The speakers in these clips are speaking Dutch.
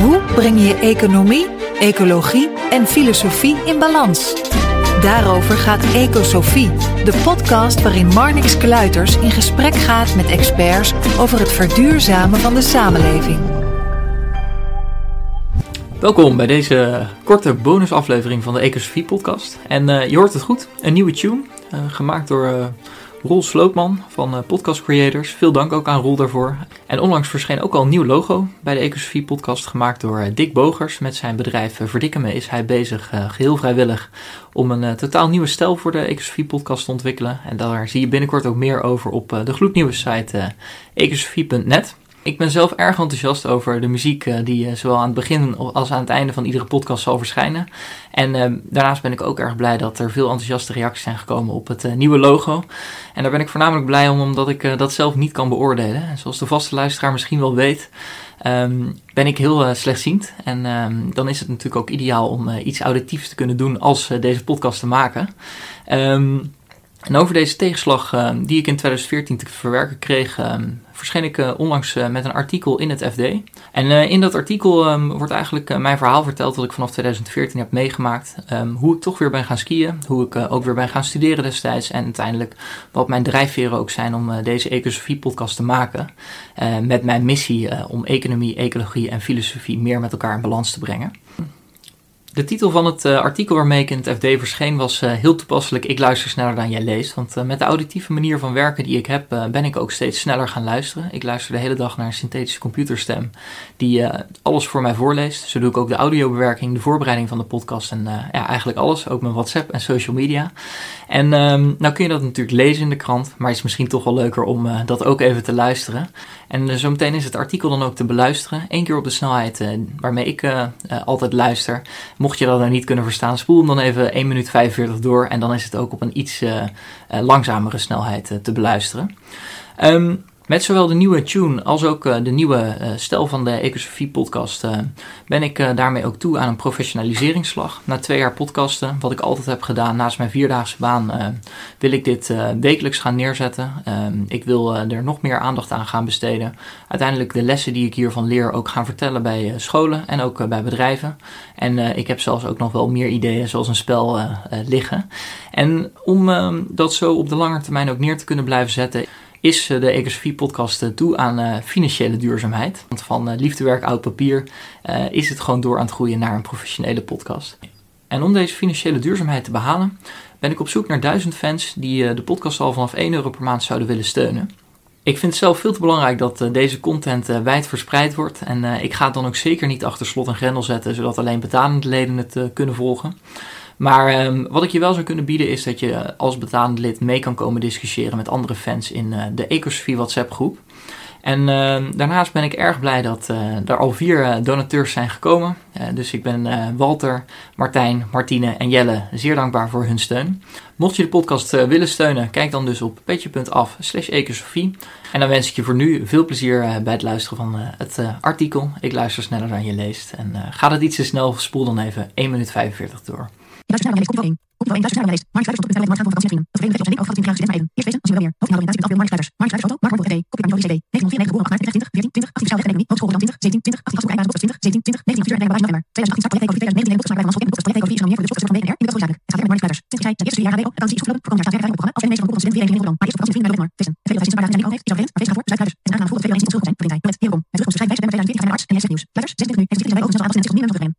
Hoe breng je economie, ecologie en filosofie in balans? Daarover gaat Ecosofie, de podcast waarin Marnix Kluiters in gesprek gaat met experts over het verduurzamen van de samenleving. Welkom bij deze korte bonusaflevering van de Ecosofie podcast. En uh, je hoort het goed, een nieuwe tune, uh, gemaakt door uh, Roel Slootman van uh, Podcast Creators. Veel dank ook aan Roel daarvoor. En onlangs verscheen ook al een nieuw logo bij de Ecosofie podcast gemaakt door uh, Dick Bogers. Met zijn bedrijf uh, Verdikken Me is hij bezig, geheel vrijwillig, om een totaal nieuwe stijl voor de Ecosofie podcast te ontwikkelen. En daar zie je binnenkort ook meer over op de gloednieuwe site ecosofie.net. Ik ben zelf erg enthousiast over de muziek uh, die uh, zowel aan het begin als aan het einde van iedere podcast zal verschijnen. En uh, daarnaast ben ik ook erg blij dat er veel enthousiaste reacties zijn gekomen op het nieuwe logo. En daar ben ik voornamelijk blij om, omdat ik dat zelf niet kan beoordelen. En zoals de vaste luisteraar misschien wel weet, um, ben ik heel slechtziend. En um, dan is het natuurlijk ook ideaal om iets auditiefs te kunnen doen als deze podcast te maken. En over deze tegenslag die ik in 2014 te verwerken kreeg, verscheen ik uh, onlangs met een artikel in het FD. En in dat artikel um, wordt eigenlijk mijn verhaal verteld dat ik vanaf 2014 heb meegemaakt. Um, hoe ik toch weer ben gaan skiën, hoe ik ook weer ben gaan studeren destijds. En uiteindelijk wat mijn drijfveren ook zijn om deze Ecosofie podcast te maken. met mijn missie om economie, ecologie en filosofie meer met elkaar in balans te brengen. De titel van het uh, artikel waarmee ik in het FD verscheen was uh, heel toepasselijk. Ik luister sneller dan jij leest. Want uh, met de auditieve manier van werken die ik heb, ben ik ook steeds sneller gaan luisteren. Ik luister de hele dag naar een synthetische computerstem die alles voor mij voorleest. Zo doe ik ook de audiobewerking, de voorbereiding van de podcast en ja, eigenlijk alles. Ook mijn WhatsApp en social media. En um, nou kun je dat natuurlijk lezen in de krant, maar het is misschien toch wel leuker om dat ook even te luisteren. En zometeen is het artikel dan ook te beluisteren. Eén keer op de snelheid waarmee ik altijd luister. Je dat nou niet kunnen verstaan, spoel hem dan even 1 minuut 45 door. En dan is het ook op een iets uh, uh, langzamere snelheid uh, te beluisteren. Um, met zowel de nieuwe tune als ook uh, de nieuwe uh, stijl van de Ecosofie podcast uh, ben ik daarmee ook toe aan een professionaliseringsslag. Na twee jaar podcasten, wat ik altijd heb gedaan naast mijn vierdaagse baan, wil ik dit wekelijks gaan neerzetten. Ehm, ik wil er nog meer aandacht aan gaan besteden. Uiteindelijk de lessen die ik hiervan leer ook gaan vertellen bij scholen en ook bij bedrijven. En ik heb zelfs ook nog wel meer ideeën zoals een spel liggen. En om ehm, dat zo op de lange termijn ook neer te kunnen blijven zetten is de Ecosofie podcast toe aan uh, financiële duurzaamheid. Want van liefdewerk oud papier is het gewoon door aan het groeien naar een professionele podcast. En om deze financiële duurzaamheid te behalen, ben ik op zoek naar duizend fans die de podcast al vanaf 1 euro per maand zouden willen steunen. Ik vind het zelf veel te belangrijk dat deze content wijd verspreid wordt. En ik ga het dan ook zeker niet achter slot en grendel zetten, zodat alleen betalende leden het kunnen volgen. Maar um, wat ik je wel zou kunnen bieden is dat je als betalend lid mee kan komen discussiëren met andere fans in uh, de Ecosofie WhatsApp groep. En uh, daarnaast ben ik erg blij dat uh, er al vier uh, donateurs zijn gekomen. dus ik ben Walter, Martijn, Martine en Jelle zeer dankbaar voor hun steun. Mocht je de podcast willen steunen, kijk dan dus op petje.af slash. En dan wens ik je voor nu veel plezier bij het luisteren van het artikel. Ik luister sneller dan je leest. En gaat het iets te snel, spoel dan even 1 minuut 45 door. Luister naar mijn leest, Opnieuw 1, luister naar mijn leest. Mark Sluiters, top.nl, Mark Sluiters, van vakantie Dat over 28 studenten van CD. 1994, geboren 8 maart 20, 14, 20, 18 sociale economie, hogeschool Rotterdam 20, 17, 20, 18 gastboek Rijbaas, 20, 17, 20, 19 bestuur en bagage november. 2018 start project economie 2019 boekjes Rijbaas, project boekjes project economie, economie voor de van BNR, in de Westelijk. Het gaat met Mark Sluiters. 20 jaar, zijn eerste jaar HBO, vakantie is opgelopen, voor komend jaar staat weer programma, als van Google student weer in. Maar eerst op vrienden naar. Vissen. Het tweede is vreemd, maar voor, Zuid-Luiders. En aangenaam voelt dat veel mensen niet terug zijn, verdient hij. Met hierom. Het terugkomst schrijft wijze bij 2020 van de arts en zegt nieuws. Luisters, 26 nu, heeft de zijn wij overigens al aanbod en zich niet meer. Het een.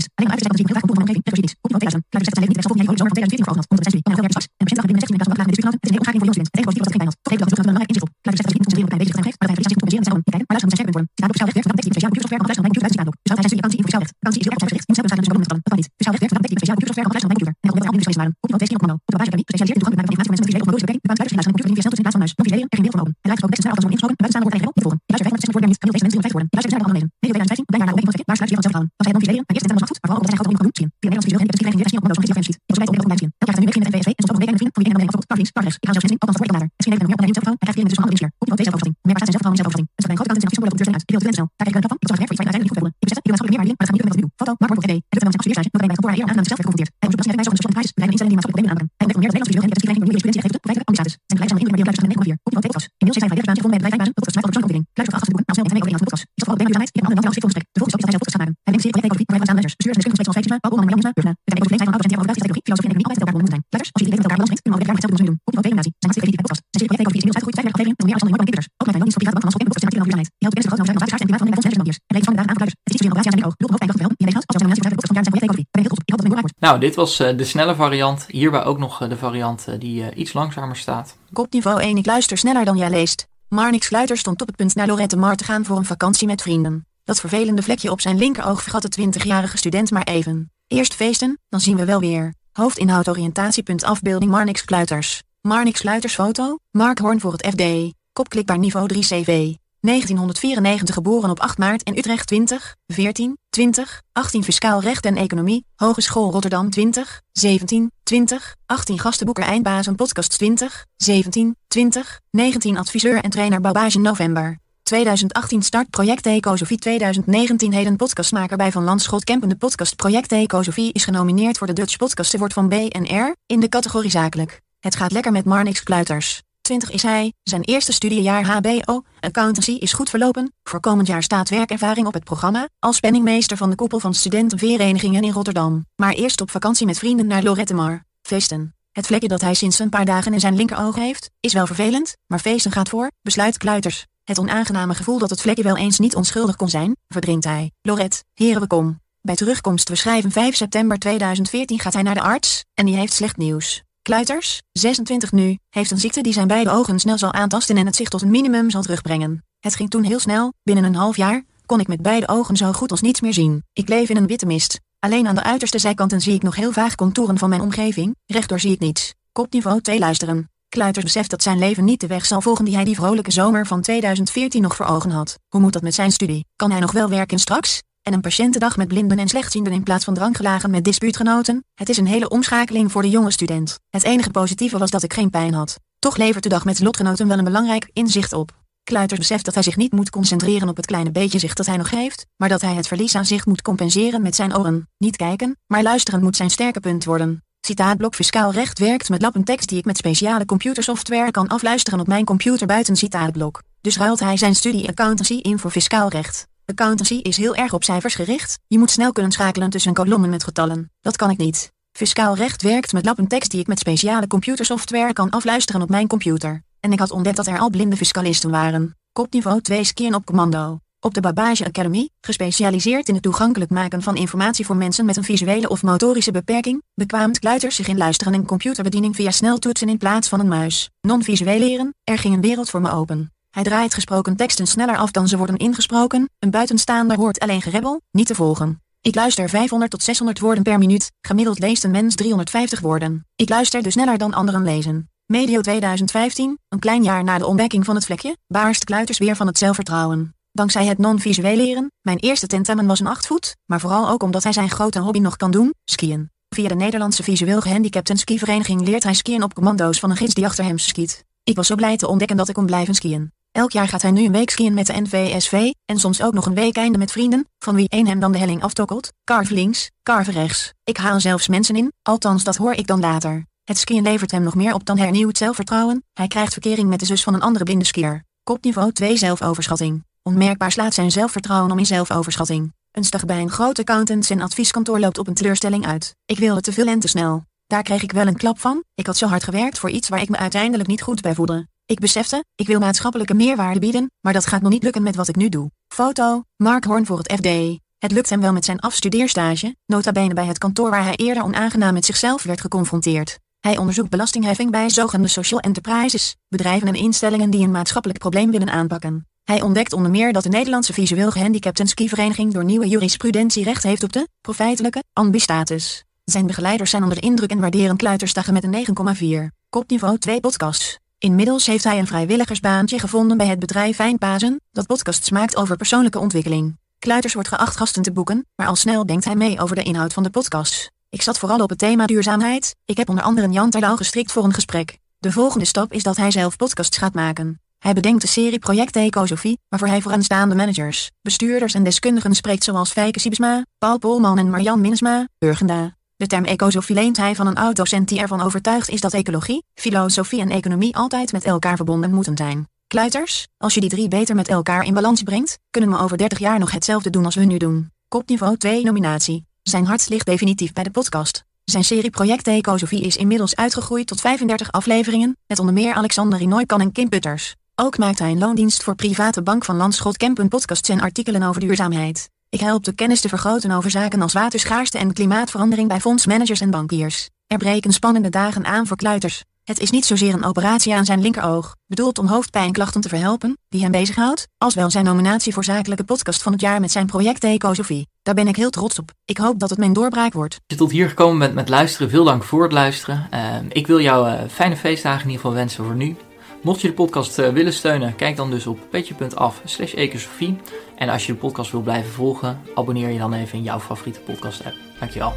Ik. Alleen maar uitgezegd dat ik heel graag voor mijn omgeving, prettig is. Opnieuw 2000. Luisters zegt zijn leven niet best op, jij zomer van 2014 voor ogen had, onder de studie. En veel jaar straks. En begin dag binnen 16 minuten laag met de discussie Het is een hele omschakeling voor jongens Het enige positief wat het geen Toch even dat het een belangrijk inzicht op. Luisters zegt dat je niet concentreren op klein bezig zijn geeft, maar dat hij zich compenseren en zeggen, kijken, maar luisteren moet zijn worden. Staat op sociaal recht, tekst die speciaal computersoftware kan luisteren naar mijn computer luisteren ook. Dus altijd zijn je vakantie in sociaal recht. Vakantie is heel erg gericht. Je moet zelf bestaan dus kan recht, tekst die speciaal computersoftware kan luisteren naar mijn computer. En dat wel niet waren. Op van keer op Op de basis van gespecialiseerd in toegang bij informatie van mensen leven op mobiele beperking. Bepaald luisteren naar mijn computer die snel tussen in plaats van muis. Nog leden, er geen beeld van open. En lijkt ook best snel als een ingesproken. Buiten staan wordt hij. Niet volgen. Luister 160 worden niet. Gemiddeld deze mensen 350 worden. Luister naar andere leven. Medio 2015, blij naar de ontdekking van Waar sluit van zelfvertrouwen. Want zij het non-visuele Mijn eerste tentamen was goed, maar vooral omdat zij grote kan doen. Zien. Via Nederlands visueel en skiën op commando's van GTV ziet. Ik was blij om op zien. Elk jaar nu week in de NVSV en soms de vriend van wie een van Carvings, Carvings. Ik ga zelfs zien, althans ik later. Het skiën heeft nog meer op zelfvertrouwen. Hij krijgt vier dus handen in Op niveau 2 zelfverwachting. Merkbaar staat zijn zelfvertrouwen in zelfverwachting. Het is een op de snel. Daar krijg ik een van. Uiteindelijk niet goed. Ik besef, ik wil meerwaarde maar dat gaat niet lukken met ik. Foto, Mark Het doet hem aan zijn dat bij kantoor aan zichzelf werd geconfronteerd. Hij onderzoekt belastingrijwijs over de verschillende prijzen, bedrijven en instellingen die maatschappelijke problemen aanpakken. Hij ontdekt meer dat Nederlands visueel handicap skiën door nieuwe heeft op profijtelijke ambistatus. Zijn gelijkzame indruk maar die blijft in 9,4. Op 2 podcast. Inmiddels heeft hij vijf bij bedrijf wijzen, dat is over persoonlijke ontwikkeling. Luister achter de boeken, nou snel zijn mee over de podcast. Ik zat vooral bij duurzaamheid, ik heb een ander dan gesprek. De volgende stap is dat hij zelf gaat maken. Hij denkt zeer project ecologie, maar hij gaat aan managers, bestuurders en deskundigen speciaal feitjes, Paul Boman en Jan Durfna. We zijn ecologie van auto's en theorie filosofie en economie altijd elkaar moeten zijn. Luisters, als jullie leven met elkaar balans brengt, kunnen we met hetzelfde doen. Op niveau 2 natie. Zijn hartstikke creatief podcast. Zijn serie project ecologie is inmiddels uitgegroeid, vijf jaar afleveringen, meer afstanden mooie bank Ook met een logisch private bank van Landschap en podcast en duurzaamheid. Die helpt de grote overheid om en klimaat van Nederland en En leeft van de dagen aan Het is iets voor operatie aan zijn oog. Hulp hoofd en grote velden. Je weet als als organisatie bedrijven podcast van jaar zijn project ecologie. Ben ik heel trots op. Ik hoop dat het een wordt. Nou, dit was uh, de snelle variant. Hierbij ook nog uh, de variant uh, die iets langzamer staat. Kopniveau 1. Ik luister sneller dan jij leest. Marnix Kluiter stond op het punt naar Lorette Mar te gaan voor een vakantie met vrienden. Dat vervelende vlekje op zijn linkeroog vergat de 20-jarige student maar even. Eerst feesten, dan zien we wel weer. Hoofdinhoud oriëntatiepunt afbeelding Marnix Kluiters. Marnix Kluiters foto, Mark Horn voor het FD. Kopklikbaar niveau 3 CV. 1994 geboren op 8 maart in Utrecht 20, 14, 20, 18 Fiscaal Recht en Economie, Hogeschool Rotterdam 20, 17, 20, 18 Gastenboeker Eindbazen Podcast 20, 17, 20, 19 Adviseur en trainer Babage November. 2018 start Project Ecosofie 2019 heden podcastmaker bij Van Landschot Kempen. De podcast Project Ecosofie is genomineerd voor de Dutch Podcast Award van BNR in de categorie zakelijk. Het gaat lekker met Marnix Kluiters. 20 is hij, zijn eerste studiejaar HBO, accountancy is goed verlopen, voor komend jaar staat werkervaring op het programma, als penningmeester van de koepel van studentenverenigingen in Rotterdam. Maar eerst op vakantie met vrienden naar Lorettemar. Feesten. Het vlekje dat hij sinds een paar dagen in zijn linkeroog heeft, is wel vervelend, maar feesten gaat voor, besluit Kluiters. Het onaangename gevoel dat het vlekje wel eens niet onschuldig kon zijn, verdringt hij. Lorette, heren we kom. Bij terugkomst we schrijven 5 september 2014 gaat hij naar de arts, en die heeft slecht nieuws. Kluiters, 26 nu, heeft een ziekte die zijn beide ogen snel zal aantasten en het zicht tot een minimum zal terugbrengen. Het ging toen heel snel, binnen een half jaar, kon ik met beide ogen zo goed als niets meer zien. Ik leef in een witte mist. Alleen aan de uiterste zijkanten zie ik nog heel vaag contouren van mijn omgeving, rechtdoor zie ik niets. Kopniveau 2 luisteren. Kluiters beseft dat zijn leven niet de weg zal volgen die hij die vrolijke zomer van 2014 nog voor ogen had. Hoe moet dat met zijn studie? Kan hij nog wel werken straks? En een patiëntendag met blinden en slechtzienden in plaats van drankgelagen met dispuutgenoten? Het is een hele omschakeling voor de jonge student. Het enige positieve was dat ik geen pijn had. Toch levert de dag met lotgenoten wel een belangrijk inzicht op. Kluiters beseft dat hij zich niet moet concentreren op het kleine beetje zicht dat hij nog heeft, maar dat hij het verlies aan zicht moet compenseren met zijn oren. Niet kijken, maar luisteren moet zijn sterke punt worden. Citaatblok Fiscaal recht werkt met lappentekst die ik met speciale computersoftware kan afluisteren op mijn computer buiten citaatblok. Dus ruilt hij zijn studie accountancy in voor fiscaal recht. Accountancy is heel erg op cijfers gericht, je moet snel kunnen schakelen tussen kolommen met getallen. Dat kan ik niet. Fiscaal recht werkt met lappentekst die ik met speciale computersoftware kan afluisteren op mijn computer. En ik had ontdekt dat er al blinde fiscalisten waren. Kopniveau 2 skiën op commando. Op de Babage Academy, gespecialiseerd in het toegankelijk maken van informatie voor mensen met een visuele of motorische beperking, bekwaamt Kluiters zich in luisteren en computerbediening via sneltoetsen in plaats van een muis. Non-visueel leren, er ging een wereld voor me open. Hij draait gesproken teksten sneller af dan ze worden ingesproken, een buitenstaander hoort alleen gerebbel, niet te volgen. Ik luister 500 tot 600 woorden per minuut, gemiddeld leest een mens 350 woorden. Ik luister dus sneller dan anderen lezen. Medio 2015, een klein jaar na de ontdekking van het vlekje, baarst Kluiters weer van het zelfvertrouwen. Dankzij het non-visueel leren, mijn eerste tentamen was een achtvoet, maar vooral ook omdat hij zijn grote hobby nog kan doen, skiën. Via de Nederlandse visueel gehandicapten skivereniging leert hij skiën op commando's van een gids die achter hem skiet. Ik was zo blij te ontdekken dat ik kon blijven skiën. Elk jaar gaat hij nu een week skiën met de NVSV, en soms ook nog een week einde met vrienden, van wie één hem dan de helling aftokkelt, carve links, carve rechts. Ik haal zelfs mensen in, althans dat hoor ik dan later. Het skiën levert hem nog meer op dan hernieuwd zelfvertrouwen, hij krijgt verkering met de zus van een andere blinde skier. Kopniveau 2 zelfoverschatting. Onmerkbaar slaat zijn zelfvertrouwen om in zelfoverschatting. Een stag bij een groot accountants- en advieskantoor loopt op een teleurstelling uit. Ik wilde te veel en te snel. Daar kreeg ik wel een klap van, ik had zo hard gewerkt voor iets waar ik me uiteindelijk niet goed bij voelde. Ik besefte, ik wil maatschappelijke meerwaarde bieden, maar dat gaat nog niet lukken met wat ik nu doe. Foto, Mark Horn voor het FD. Het lukt hem wel met zijn afstudeerstage, nota bene bij het kantoor waar hij eerder onaangenaam met zichzelf werd geconfronteerd. Hij onderzoekt belastingheffing bij zogenaamde social enterprises, bedrijven en instellingen die een maatschappelijk probleem willen aanpakken. Hij ontdekt onder meer dat de Nederlandse visueel gehandicapten skivereniging door nieuwe jurisprudentie recht heeft op de profijtelijke ambistatus. Zijn begeleiders zijn onder de indruk en waarderen kluitersdagen met een 9,4. Kopniveau 2 podcasts. Inmiddels heeft hij een vrijwilligersbaantje gevonden bij het bedrijf Fijnpazen, dat podcasts maakt over persoonlijke ontwikkeling. Kluiters wordt geacht gasten te boeken, maar al snel denkt hij mee over de inhoud van de podcasts. Ik zat vooral op het thema duurzaamheid. Ik heb onder andere Jan Terlouw gestrikt voor een gesprek. De volgende stap is dat hij zelf podcasts gaat maken. Hij bedenkt de serie Project Ecosofie, waarvoor hij vooraanstaande managers, bestuurders en deskundigen spreekt zoals Fijke Siebesma, Paul Polman en Marjan Minnesma, Burgenda. De term ecosofie leent hij van een oud-docent die ervan overtuigd is dat ecologie, filosofie en economie altijd met elkaar verbonden moeten zijn. Kluiters, als je die drie beter met elkaar in balans brengt, kunnen we over 30 jaar nog hetzelfde doen als we nu doen. Kopniveau 2 nominatie. Zijn hart ligt definitief bij de podcast. Zijn serie Project Ecosofie is inmiddels uitgegroeid tot 35 afleveringen, met onder meer Alexander Rinoykan en Kim Putters. Ook maakt hij een loondienst voor private bank van Landschot Kempen podcasts en artikelen over duurzaamheid. Ik help de kennis te vergroten over zaken als waterschaarste en klimaatverandering bij fondsmanagers en bankiers. Er breken spannende dagen aan voor kluiters. Het is niet zozeer een operatie aan zijn linkeroog, bedoeld om hoofdpijnklachten te verhelpen, die hem bezighoudt, als wel zijn nominatie voor zakelijke podcast van het jaar met zijn project Ecosofie. Daar ben ik heel trots op. Ik hoop dat het mijn doorbraak wordt. Als je tot hier gekomen bent met luisteren, veel dank voor het luisteren. Uh, ik wil jou uh, fijne feestdagen in ieder geval wensen voor nu. Mocht je de podcast uh, willen steunen, kijk dan dus op petje.af slash ecosofie. En als je de podcast wil blijven volgen, abonneer je dan even in jouw favoriete podcast app. Dankjewel.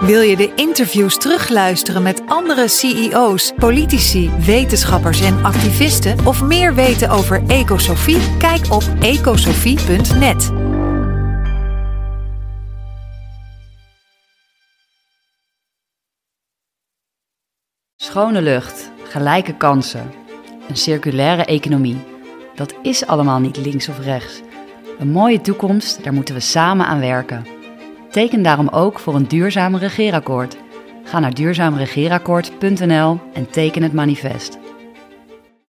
Wil je de interviews terugluisteren met andere CEO's, politici, wetenschappers en activisten of meer weten over Ecosofie? Kijk op ecosofie.net. Schone lucht, gelijke kansen, een circulaire economie. Dat is allemaal niet links of rechts. Een mooie toekomst, daar moeten we samen aan werken. Teken daarom ook voor een duurzaam regeerakkoord. Ga naar duurzaamregeerakkoord.nl en teken het manifest.